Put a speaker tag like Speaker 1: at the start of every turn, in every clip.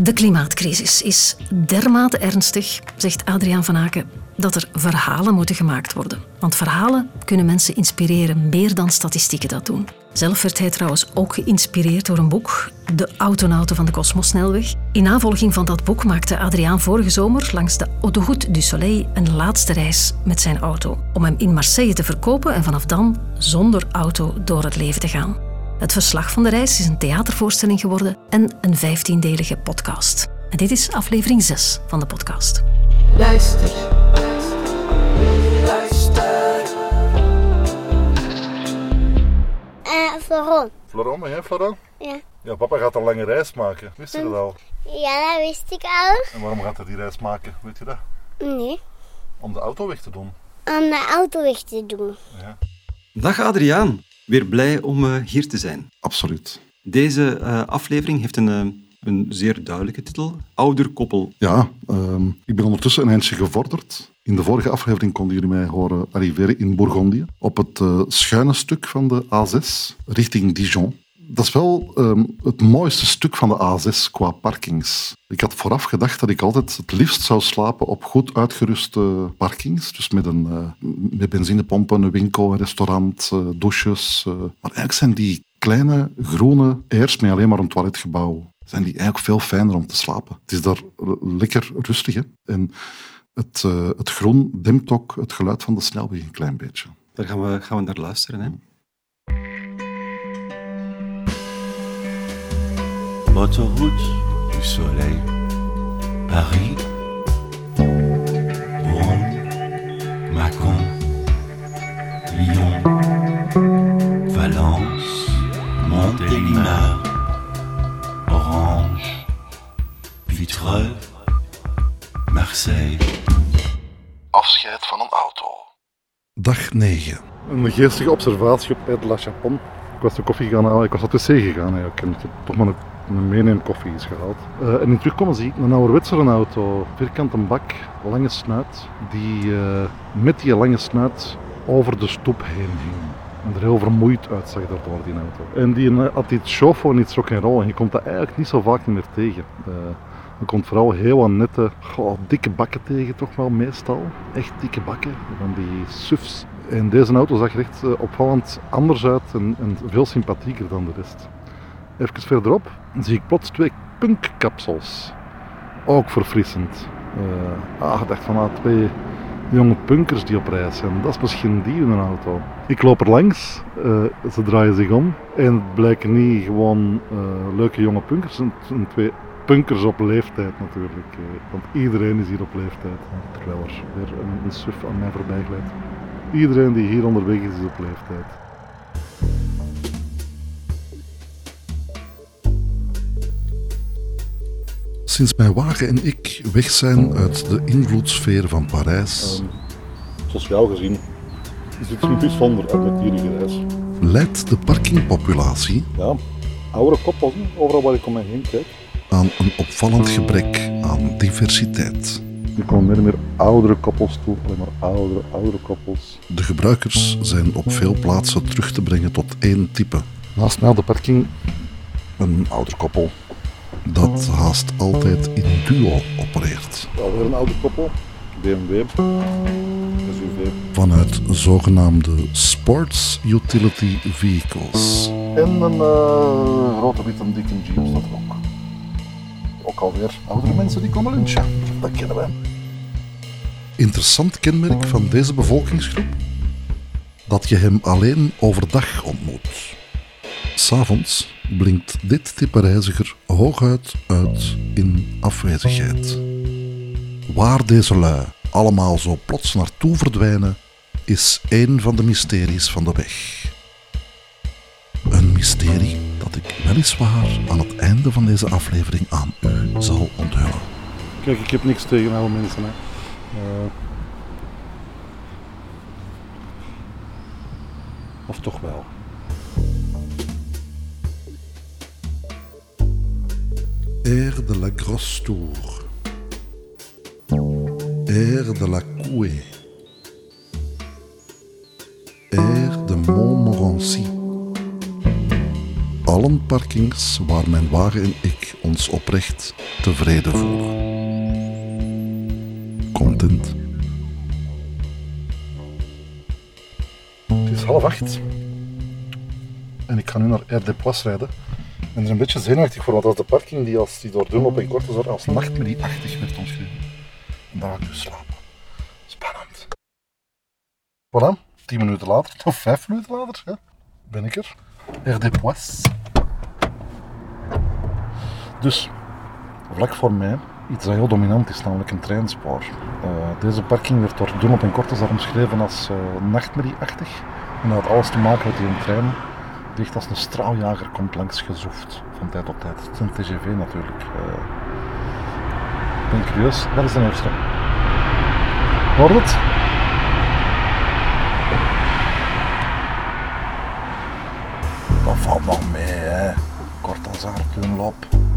Speaker 1: De klimaatcrisis is dermate ernstig, zegt Adriaan van Aken, dat er verhalen moeten gemaakt worden. Want verhalen kunnen mensen inspireren, meer dan statistieken dat doen. Zelf werd hij trouwens ook geïnspireerd door een boek, De Autonauten van de Kosmosnelweg. In navolging van dat boek maakte Adriaan vorige zomer langs de Autoroute du Soleil een laatste reis met zijn auto. Om hem in Marseille te verkopen en vanaf dan zonder auto door het leven te gaan. Het verslag van de reis is een theatervoorstelling geworden en een vijftiendelige podcast. En dit is aflevering 6 van de podcast.
Speaker 2: Luister.
Speaker 3: Eh, Floron.
Speaker 4: Floron, ben jij Floron?
Speaker 3: Ja.
Speaker 4: Ja, papa gaat een lange reis maken. Wist je dat al?
Speaker 3: Ja, dat wist ik al.
Speaker 4: En waarom gaat hij die reis maken? Weet je dat?
Speaker 3: Nee.
Speaker 4: Om de auto weg te doen.
Speaker 3: Om de auto weg te doen.
Speaker 5: Dag Adriaan, weer blij om eh, hier te zijn.
Speaker 6: Absoluut.
Speaker 5: Deze eh, aflevering heeft een, eh, een zeer duidelijke titel: Ouderkoppel.
Speaker 6: Ja, ehm, ik ben ondertussen een eindje gevorderd. In de vorige aflevering konden jullie mij horen arriveren in Bourgondië. Op het schuine stuk van de A6 richting Dijon. Dat is wel ehm, het mooiste stuk van de A6 qua parkings. Ik had vooraf gedacht dat ik altijd het liefst zou slapen op goed uitgeruste parkings. Dus met, een, eh, met benzinepompen, een winkel, een restaurant, eh, douches. eh. Maar eigenlijk zijn die kleine groene airs met alleen maar een toiletgebouw zijn die eigenlijk veel fijner om te slapen. Het is daar lekker rustig. Hè? En het, het groen dempt ook het geluid van de snelweg een klein beetje.
Speaker 5: Daar gaan we, gaan we naar luisteren. Hè?
Speaker 2: Autoroute du Soleil. Paris. Rome. Macon. Lyon. Valence. Montélimar. Orange. Vitreux. Marseille.
Speaker 6: Afscheid van een auto. Dag 9. Een geestige observatie op Ed La Chapon. Ik was de koffie gaan. Ik was op de wc gegaan ik heb toch maar een, een meeneem koffie eens gehaald. Eh, en in terugkomen zie ik een ouderwetse auto. Vierkante bak, lange snuit. Die eh, met die lange snuit over de stoep heen ging. En er heel vermoeid uitzag daardoor, die auto. En die eh, had iets chauffeur niet rock en roll. En je komt dat eigenlijk niet zo vaak meer tegen. Je komt vooral heel wat nette, dikke bakken tegen, toch wel meestal. Echt dikke bakken, van die SUV's. En deze auto zag er echt eh, opvallend anders uit en, veel sympathieker dan de rest. Even verderop zie ik plots twee punkkapsels. Ook verfrissend. Ah, ik dacht van ah, twee jonge punkers die op reis zijn. Dat is misschien die in een auto. Ik loop er langs, eh, ze draaien zich om en het blijken niet gewoon leuke jonge punkers, het twee punkers op leeftijd natuurlijk. want iedereen is hier op leeftijd. Terwijl er weer een, een suf aan mij voorbij glijdt. Iedereen die hier onderweg is, is op leeftijd. Sinds mijn wagen en ik weg zijn uit de invloedssfeer van Parijs,
Speaker 4: Sociaal gezien is het niet bijzonder uit met die reis.
Speaker 6: leidt de parkingpopulatie
Speaker 4: Ja, oudere koppels, overal waar ik om me heen kijk.
Speaker 6: aan een opvallend gebrek aan diversiteit.
Speaker 4: Er komen meer en meer oudere koppels toe, alleen maar oudere, oudere koppels.
Speaker 6: De gebruikers zijn op veel plaatsen terug te brengen tot één type. Naast mij op de parking een ouder koppel dat haast altijd in duo opereert.
Speaker 4: Alweer een oude koppel, BMW, SUV.
Speaker 6: Vanuit zogenaamde Sports Utility Vehicles.
Speaker 4: En een eh, grote witte dikke jeep staat er ook. Ook alweer oudere mensen die komen lunchen. Dat kennen wij.
Speaker 6: Interessant kenmerk van deze bevolkingsgroep? Dat je hem alleen overdag ontmoet. S'avonds blinkt dit type reiziger hooguit uit in afwezigheid. Waar deze lui allemaal zo plots naartoe verdwijnen, is één van de mysteries van de weg. Een mysterie dat ik weliswaar aan het einde van deze aflevering aan u zal onthullen.
Speaker 4: Kijk, ik heb niks tegen oude mensen. Hè. Eh, of toch wel.
Speaker 6: Air de la Grosse Tour. Air de la Couée. Air de Montmorency. Allen parkings waar mijn wagen en ik ons oprecht tevreden voelen. Content. Het is half acht. En ik ga nu naar Air de Poisse rijden. En er is een beetje zenuwachtig voor, want dat is de parking die als die door Dunlop en Korte als nachtmerrie-achtig werd omschreven. En daar ga ik dus slapen. Spannend. Voilà, tien minuten later, of vijf minuten later, ja, ben ik er. Air de Poisse. Dus, vlak voor mij, iets dat heel dominant is, namelijk een treinspoor. Eh, deze parking werd door Dunlop en Kortes omschreven als uh, nachtmerrieachtig. En dat had alles te maken met die trein die als een straaljager komt langs gezoefd van tijd tot tijd. Het is een TGV natuurlijk. Uh, ik ben curieus, dat is de eerste. Hoort het? Dat valt nog mee, hè. Kort Dunlop.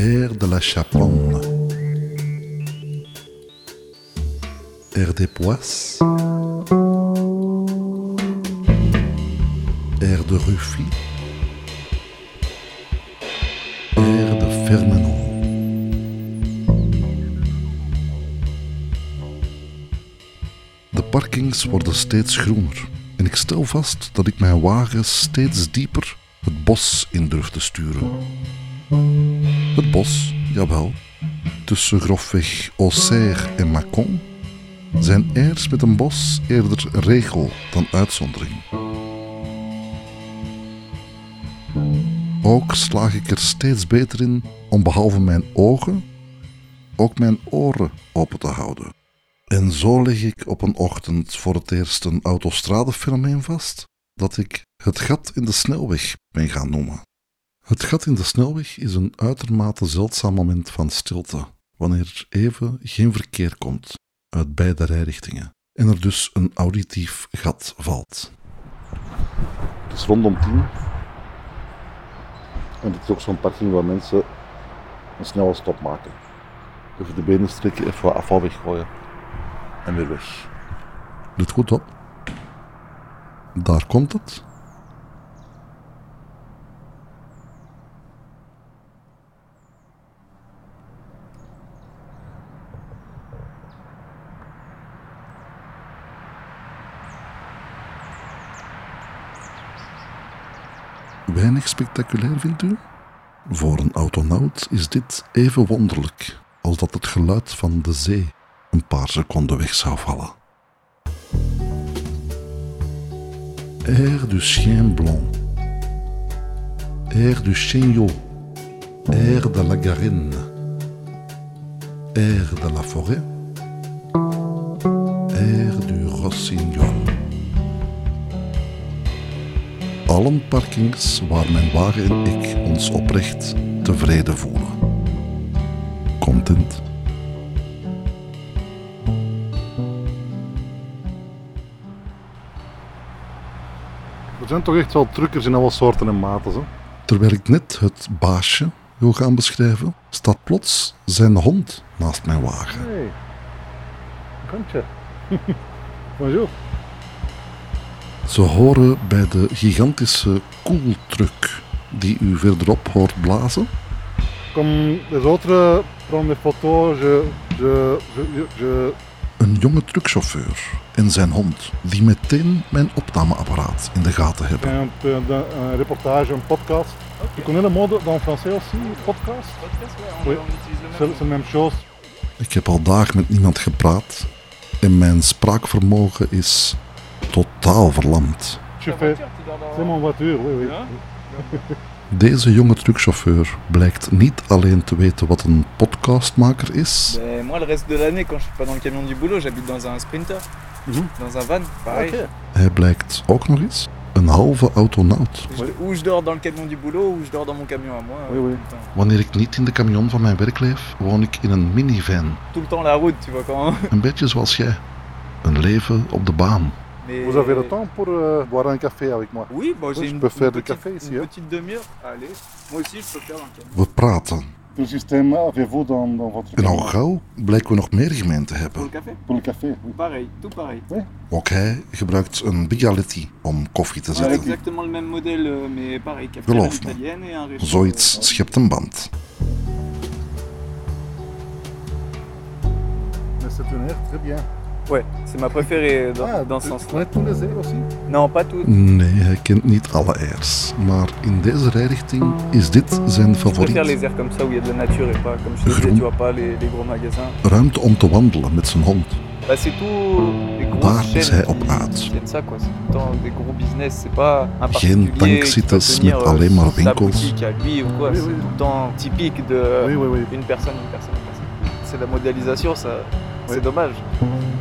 Speaker 6: Air de la Chaponne. Air des Poisses. Air de Ruffy. Air de Fermenon. De parkings worden steeds groener en ik stel vast dat ik mijn wagen steeds dieper het bos in durf te sturen. Het bos, jawel, tussen grofweg Auxerre en Mâcon zijn airs met een bos eerder regel dan uitzondering. Ook slaag ik er steeds beter in om behalve mijn ogen ook mijn oren open te houden. En zo leg ik op een ochtend voor het eerst een autostradefenomeen vast dat ik het gat in de snelweg ben gaan noemen. Het gat in de snelweg is een uitermate zeldzaam moment van stilte, wanneer er even geen verkeer komt uit beide rijrichtingen en er dus een auditief gat valt. Het is rondom tien en dit is ook zo'n parking waar mensen een snelle stop maken. Even de benen strekken, even wat afval weggooien en weer weg. Doet goed op. Daar komt het. Weinig spectaculair, vindt u? Voor een autonaut is dit even wonderlijk als dat het geluid van de zee een paar seconden weg zou vallen. Air du chien blanc, air du chignon, air de la garenne, air de la forêt, air du rossignol. Allen parkings waar mijn wagen en ik ons oprecht tevreden voelen. Content. Er zijn toch echt wel truckers in alle soorten en maten. Hè? Terwijl ik net het baasje wil gaan beschrijven, staat plots zijn hond naast mijn wagen.
Speaker 4: Hey, kantje. Bonjour.
Speaker 6: Ze horen bij de gigantische koeltruck die u verderop hoort blazen.
Speaker 4: Comme les autres prendre des photos, je, je, je, je...
Speaker 6: Een jonge truckchauffeur en zijn hond, die meteen mijn opnameapparaat in de gaten hebben.
Speaker 4: Un, un reportage, un podcast. Tu connais le mot dans français aussi, podcast? La même chose.
Speaker 6: Ik heb al dagen met niemand gepraat en mijn spraakvermogen is totaal verlamd.
Speaker 4: Je fais, c'est mon voiture, oui, oui.
Speaker 6: Deze jonge truckchauffeur blijkt niet alleen te weten wat een podcastmaker is,
Speaker 7: Ben, moi, le reste de l'année, quand je suis pas dans le camion du boulot, j'habite dans un sprinter, dans un van, pareil.
Speaker 6: Hij blijkt ook nog eens een halve autonaut.
Speaker 7: Je- ou je dors dans le camion du boulot, ou je dors dans mon camion à moi.
Speaker 4: Oui, oui.
Speaker 6: Wanneer ik niet in de camion van mijn werk leef, woon ik in een minivan.
Speaker 7: Tout le temps la route, tu vois, quand...
Speaker 6: Een beetje zoals jij. Een leven op de baan.
Speaker 7: Mais...
Speaker 4: Vous avez le temps pour euh, boire un café avec moi
Speaker 7: Oui, bon,
Speaker 4: Oui,
Speaker 7: j'ai
Speaker 4: je
Speaker 7: une,
Speaker 4: peux faire
Speaker 7: une
Speaker 4: du
Speaker 7: petite,
Speaker 4: café ici,
Speaker 7: une
Speaker 4: hein.
Speaker 7: petite demi-heure. Allez, moi aussi, je peux faire un camion.
Speaker 6: We praten.
Speaker 4: le système, avez-vous dans, dans votre
Speaker 6: En al gauw blijken we nog meer gemeenten te hebben.
Speaker 7: Pour le café
Speaker 4: Pour le café, oui.
Speaker 7: Pareil, tout pareil.
Speaker 6: Ook hij gebruikt een Bigaletti om koffie te
Speaker 7: C'est
Speaker 6: zetten.
Speaker 7: exactement le même modèle, euh, mais pareil, cafetière
Speaker 6: Geloof me.
Speaker 7: italienne et un réchaud.
Speaker 6: Zoiets schept een band.
Speaker 4: Mais c'est très bien.
Speaker 7: Ouais, c'est ma préférée dans,
Speaker 4: Ah,
Speaker 7: dans ce
Speaker 4: tous les airs aussi
Speaker 7: Non, pas tout.
Speaker 6: Nee, hij kent niet alle airs. Maar in deze rijrichting is dit zijn
Speaker 7: Je préfère
Speaker 6: favoriet.
Speaker 7: les airs comme ça où il y a de la nature et pas comme je te disais, tu vois pas les, les gros magasins.
Speaker 6: Ruimte om te wandelen met zijn hond.
Speaker 7: Bah, c'est tout
Speaker 6: Daar is hij op uit.
Speaker 7: qui viennent ça quoi. C'est tout le temps des gros business. C'est pas un
Speaker 6: Geen tankzitters met
Speaker 7: euh,
Speaker 6: alleen maar winkels.
Speaker 7: boutique à lui ou quoi.
Speaker 4: Oui,
Speaker 7: c'est
Speaker 4: oui.
Speaker 7: tout le temps typique de
Speaker 4: Oui, oui, oui.
Speaker 7: une personne, une personne, une personne. C'est la modélisation, ça. C'est dommage.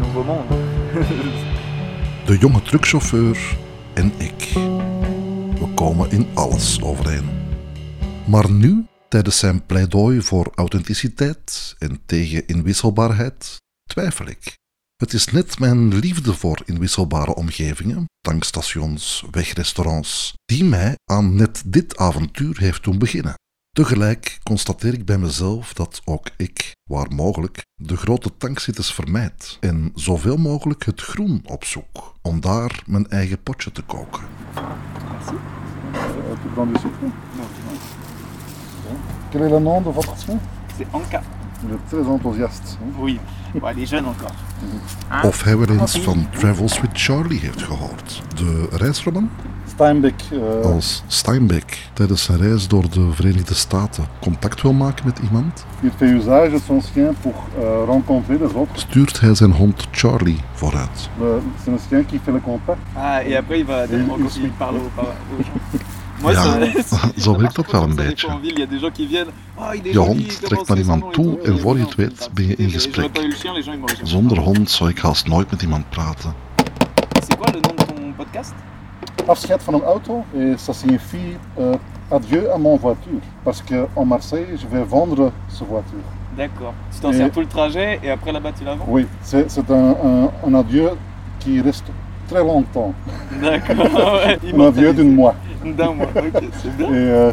Speaker 6: De jonge truckchauffeur en ik. We komen in alles overeen. Maar nu, tijdens zijn pleidooi voor authenticiteit en tegen inwisselbaarheid, twijfel ik. Het is net mijn liefde voor inwisselbare omgevingen, tankstations, wegrestaurants, die mij aan net dit avontuur heeft doen beginnen. Tegelijk constateer ik bij mezelf dat ook ik, waar mogelijk, de grote tankzitters vermijd en zoveel mogelijk het groen opzoek om daar mijn eigen potje te koken.
Speaker 4: Quel est le nom de votre chien
Speaker 7: C'est Anka.
Speaker 4: Très enthousiaste.
Speaker 7: Oui.
Speaker 6: Of hij wel eens van Travels with Charlie heeft gehoord. De reisroman?
Speaker 4: Steinbeck, euh,
Speaker 6: Als Steinbeck tijdens zijn reis door de Verenigde Staten contact wil maken met iemand,
Speaker 4: autres.
Speaker 6: stuurt hij zijn hond Charlie vooruit.
Speaker 4: Le- C'est un chien qui fait le contact.
Speaker 7: Ah, et après il va aux, gens.
Speaker 6: Ja, zo werkt dat wel een beetje.
Speaker 7: Ah,
Speaker 6: Je hond trekt naar iemand toe en voor je
Speaker 7: non,
Speaker 6: het weet ben je in gesprek. Zonder hond zou ik haast nooit met iemand praten.
Speaker 4: Afscheid van een auto et ça signifie euh, adieu à mon voiture. Parce qu'en Marseille, je vais vendre ce voiture.
Speaker 7: D'accord. Tu t'en sers tout le trajet et après là-bas tu la vends
Speaker 4: Oui, c'est c'est un, un- un adieu qui reste très longtemps.
Speaker 7: D'accord. ouais,
Speaker 4: Un adieu d'un mois.
Speaker 7: D'un mois, ok, c'est bien.
Speaker 4: Et euh,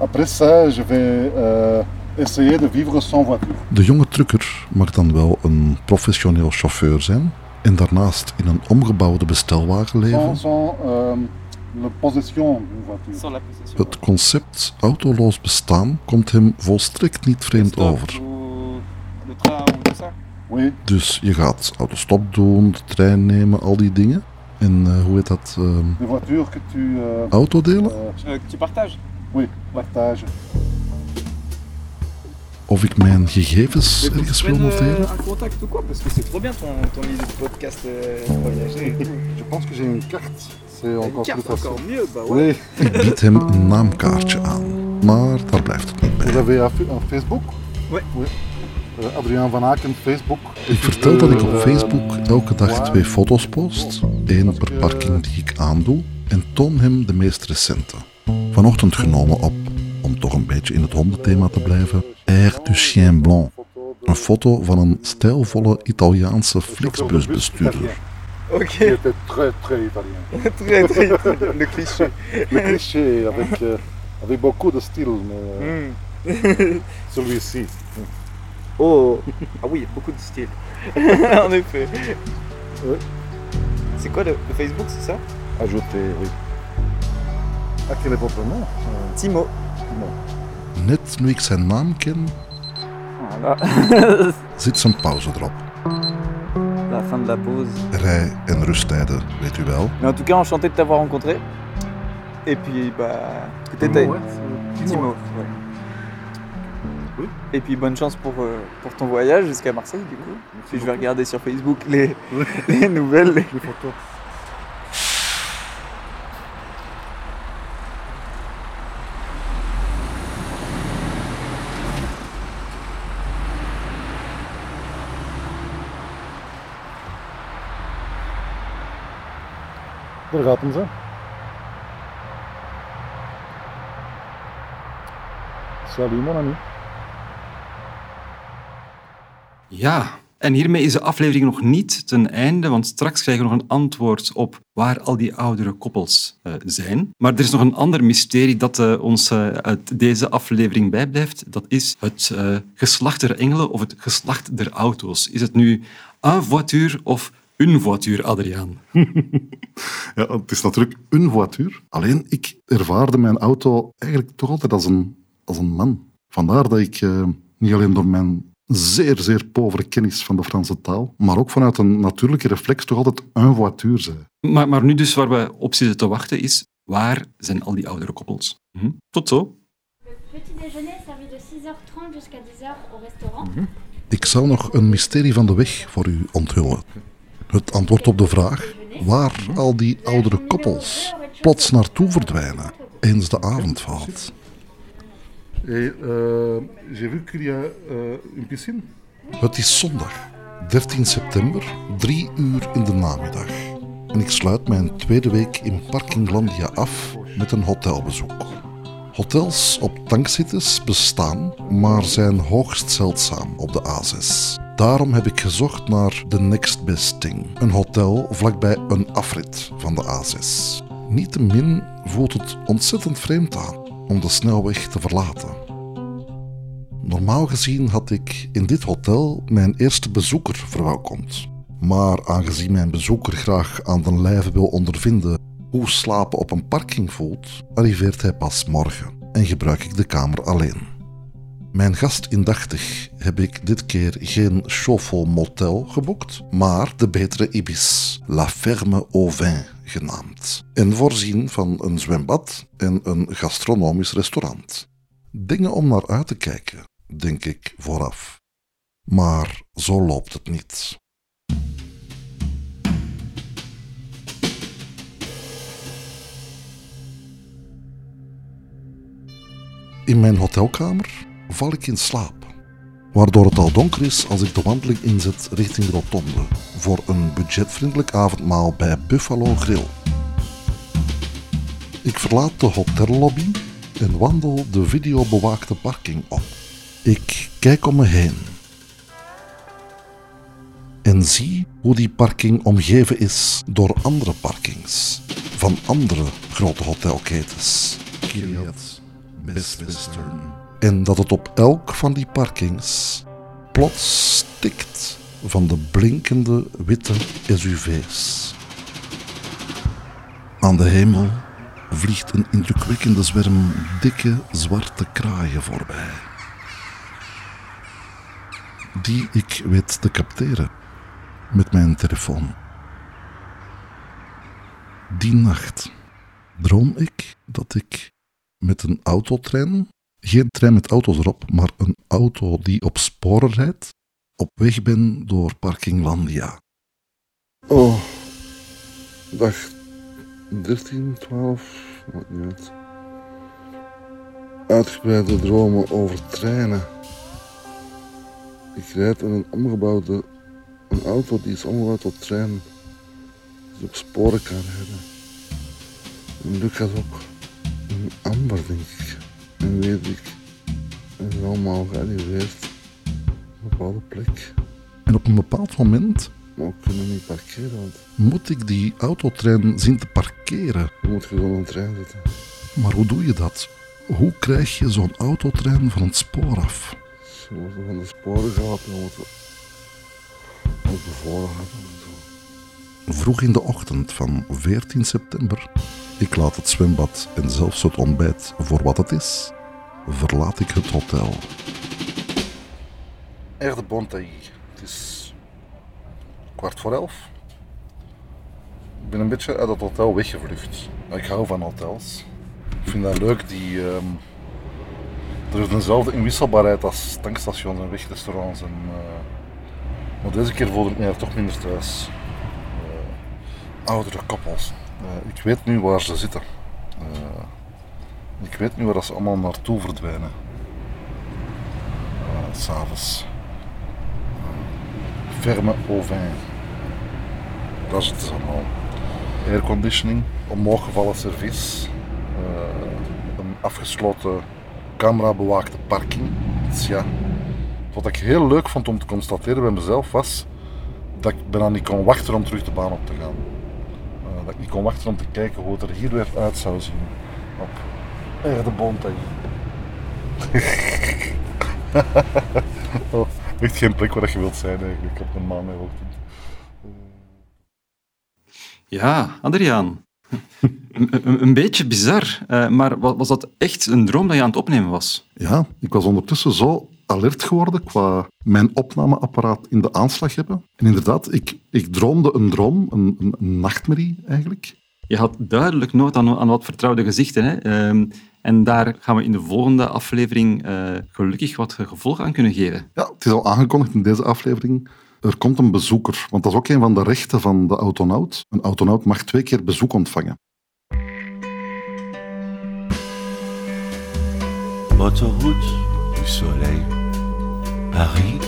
Speaker 4: après ça, je vais euh, essayer de vivre sans voiture.
Speaker 6: De jonge trucker mag dan wel een professioneel chauffeur zijn en daarnaast in een omgebouwde bestelwagen leven?
Speaker 4: Sans, sans euh, la possession d'une voiture.
Speaker 7: Sans la possession.
Speaker 6: Het concept autoloos bestaan komt hem volstrekt niet vreemd over.
Speaker 4: Oui,
Speaker 6: Dus je gaat autostop doen, de trein nemen, al die dingen. En eh, hoe heet dat? ehm,
Speaker 4: des voitures que tu euh,
Speaker 6: autodelen?
Speaker 4: euh,
Speaker 7: Euh, que tu partages
Speaker 4: oui, partages.
Speaker 6: Of ik mijn gegevens ergens wil
Speaker 7: euh,
Speaker 6: noteren?
Speaker 7: un contact ou quoi Parce que c'est trop bien ton, ton idée de podcast euh, voyager.
Speaker 4: Je pense que j'ai une carte. Oui,
Speaker 6: Ik bied hem een naamkaartje aan. Maar daar blijft het niet bij.
Speaker 4: fa- un Facebook. Oui. Euh, Adrien Van Aken, Facebook.
Speaker 6: Ik vertel dat ik op
Speaker 4: Euh,
Speaker 6: Facebook elke dag twee foto's post. één per parking die ik aandoe. En toon hem de meest recente. Vanochtend genomen op, om toch een beetje in het hondenthema te blijven, Air du Chien Blanc. Een foto van een stijlvolle Italiaanse Flixbusbestuurder.
Speaker 7: Ok,
Speaker 4: Qui était très très italien.
Speaker 7: très très très le cliché.
Speaker 4: Le cliché avec, euh, avec beaucoup de style, mais euh,
Speaker 7: Hmm.
Speaker 4: celui-ci.
Speaker 7: Oh Ah oui, il beaucoup de style. en effet.
Speaker 4: Ouais.
Speaker 7: C'est quoi le, le Facebook, c'est ça?
Speaker 4: Ajouté, oui. Ah, quel est votre nom? Euh,
Speaker 7: Timo.
Speaker 6: Net nu ik zijn naam ken,
Speaker 7: Voilà.
Speaker 6: zit zijn pauze erop.
Speaker 7: Fin de la pause.
Speaker 6: Rij- en rusttijden, weet u wel.
Speaker 7: Mais en tout cas, enchanté de t'avoir rencontré. Et puis, bah, peut-être
Speaker 4: Timo, ouais,
Speaker 7: Timo. Ouais.
Speaker 4: Oui.
Speaker 7: Et puis bonne chance pour, euh, pour ton voyage jusqu'à Marseille du coup. Puis je vais regarder sur Facebook les, les nouvelles. les-
Speaker 4: Les photos. Hem, zo. Salut, mon ami.
Speaker 5: Ja, En hiermee is de aflevering nog niet ten einde, want straks krijgen we nog een antwoord op waar al die oudere koppels uh, zijn. Maar er is nog een ander mysterie dat uh, ons uh, uit deze aflevering bijblijft. Dat is het geslacht der engelen of het geslacht der auto's. Is het nu een voiture of een voiture, Adriaan?
Speaker 6: ja, het is natuurlijk een voiture. Alleen, ik ervaarde mijn auto eigenlijk toch altijd als een, als een man. Vandaar dat ik niet alleen door mijn zeer, zeer povere kennis van de Franse taal, maar ook vanuit een natuurlijke reflex toch altijd een voiture zijn.
Speaker 5: Maar, maar nu dus waar we op zitten te wachten is, waar zijn al die oudere koppels? Hm? Tot zo.
Speaker 6: Mhm. Ik zal nog een mysterie van de weg voor u onthullen. Het antwoord op de vraag waar al die oudere koppels plots naartoe verdwijnen eens de avond valt. Hey, j'ai vu qu'il y a une piscine. Het is zondag, 13 september, 3 uur in de namiddag. En ik sluit mijn tweede week in Parkinglandia af met een hotelbezoek. Hotels op tankzitters bestaan, maar zijn hoogst zeldzaam op de A6. Daarom heb ik gezocht naar The Next Best Thing, een hotel vlakbij een afrit van de A6. Niettemin voelt het ontzettend vreemd aan om de snelweg te verlaten. Normaal gezien had ik in dit hotel mijn eerste bezoeker verwelkomd. Maar aangezien mijn bezoeker graag aan den lijve wil ondervinden hoe slapen op een parking voelt, arriveert hij pas morgen en gebruik ik de kamer alleen. Mijn gast indachtig heb ik dit keer geen Chauffeur Motel geboekt, maar de betere Ibis, La Ferme au Vin genaamd. En voorzien van een zwembad en een gastronomisch restaurant. Dingen om naar uit te kijken, denk ik vooraf. Maar zo loopt het niet. In mijn hotelkamer val ik in slaap, waardoor het al donker is als ik de wandeling inzet richting de rotonde voor een budgetvriendelijk avondmaal bij Buffalo Grill. Ik verlaat de hotellobby en wandel de videobewaakte parking op. Ik kijk om me heen en zie hoe die parking omgeven is door andere parkings van andere grote hotelketens. Kiliat, Best Western. En dat het op elk van die parkings plots stikt van de blinkende witte SUV's. Aan de hemel vliegt een indrukwekkende zwerm dikke zwarte kraaien voorbij. Die ik weet te capteren met mijn telefoon. Die nacht droom ik dat ik met een autotrein, geen trein met auto's erop, maar een auto die op sporen rijdt, op weg ben door Parkinglandia. Oh, dag 13, 12, wat niet uit. Uitgebreide dromen over treinen. Ik rijd in een omgebouwde een auto die is omgebouwd tot trein. Die op sporen kan rijden. En Lucas ook. Een amber, denk ik. En weet ik. En allemaal gearriveerd. Op een bepaalde plek. En op een bepaald moment maar we kunnen niet parkeren, want... Moet ik die autotrein zien te parkeren? Je moet gewoon een trein zetten. Maar hoe doe je dat? Hoe krijg je zo'n autotrein van het spoor af? Ze moeten van de sporen gehad en moeten op de voren Vroeg in de ochtend van 14 september, ik laat het zwembad en zelfs het ontbijt voor wat het is, verlaat ik het hotel. Air de Bontaille. Het is kwart voor elf. Ik ben een beetje uit het hotel weggevlucht. Ik hou van hotels. Ik vind dat leuk. Die, um, er is dezelfde inwisselbaarheid als tankstations en wegrestaurants. En, uh, maar deze keer voelde ik me er toch minder thuis. Uh, oudere koppels. Uh, ik weet nu waar ze zitten. ik weet nu waar ze allemaal naartoe verdwijnen. S'avonds. Ferme Auvin. Dat is het allemaal. Airconditioning, omhooggevallen servies, uh, een afgesloten camera-bewaakte parking. Dus ja, Wat ik heel leuk vond om te constateren bij mezelf was dat ik bijna niet kon wachten om terug de baan op te gaan. Ik kon wachten om te kijken hoe het er hier weer uit zou zien. Op Erde Bontag. oh, echt geen plek waar je wilt zijn eigenlijk op een maandagochtend.
Speaker 5: Ja, Adriaan. een, een, beetje bizar, uh, maar was dat echt een droom dat je aan het opnemen was?
Speaker 6: Ja, ik was ondertussen zo alert geworden qua mijn opnameapparaat in de aanslag hebben. En inderdaad, ik, ik droomde een droom, een, een, nachtmerrie eigenlijk.
Speaker 5: Je had duidelijk nood aan, aan wat vertrouwde gezichten. Hè? Um, en daar gaan we in de volgende aflevering uh, gelukkig wat gevolg aan kunnen geven.
Speaker 6: Ja, het is al aangekondigd in deze aflevering. Er komt een bezoeker, want dat is ook een van de rechten van de autonaut. Een autonaut mag twee keer bezoek ontvangen.
Speaker 2: Autoroute du Soleil, Paris,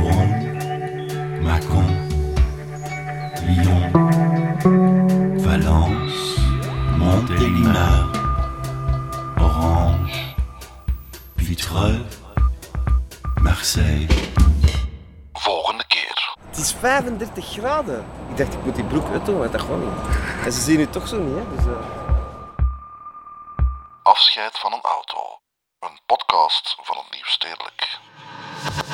Speaker 2: Rome, Macon, Lyon, Valence, Montélimar, Orange, Vitreux, Marseille.
Speaker 8: Volgende keer.
Speaker 9: Het is 35 graden. Ik dacht, ik moet die broek uitdoen, maar dat gewoon niet. En ze zien u toch zo niet, hè? Dus, uh...
Speaker 8: Afscheid van een auto. Podcast van het Nieuw Stedelijk.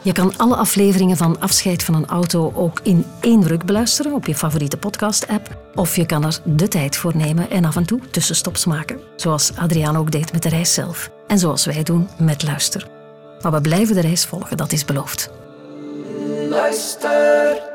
Speaker 1: Je kan alle afleveringen van Afscheid van een auto ook in één ruk beluisteren op je favoriete podcast-app. Of je kan er de tijd voor nemen en af en toe tussenstops maken. Zoals Adriaan ook deed met de reis zelf. En zoals wij doen met Luister. Maar we blijven de reis volgen, dat is beloofd.
Speaker 10: Luister.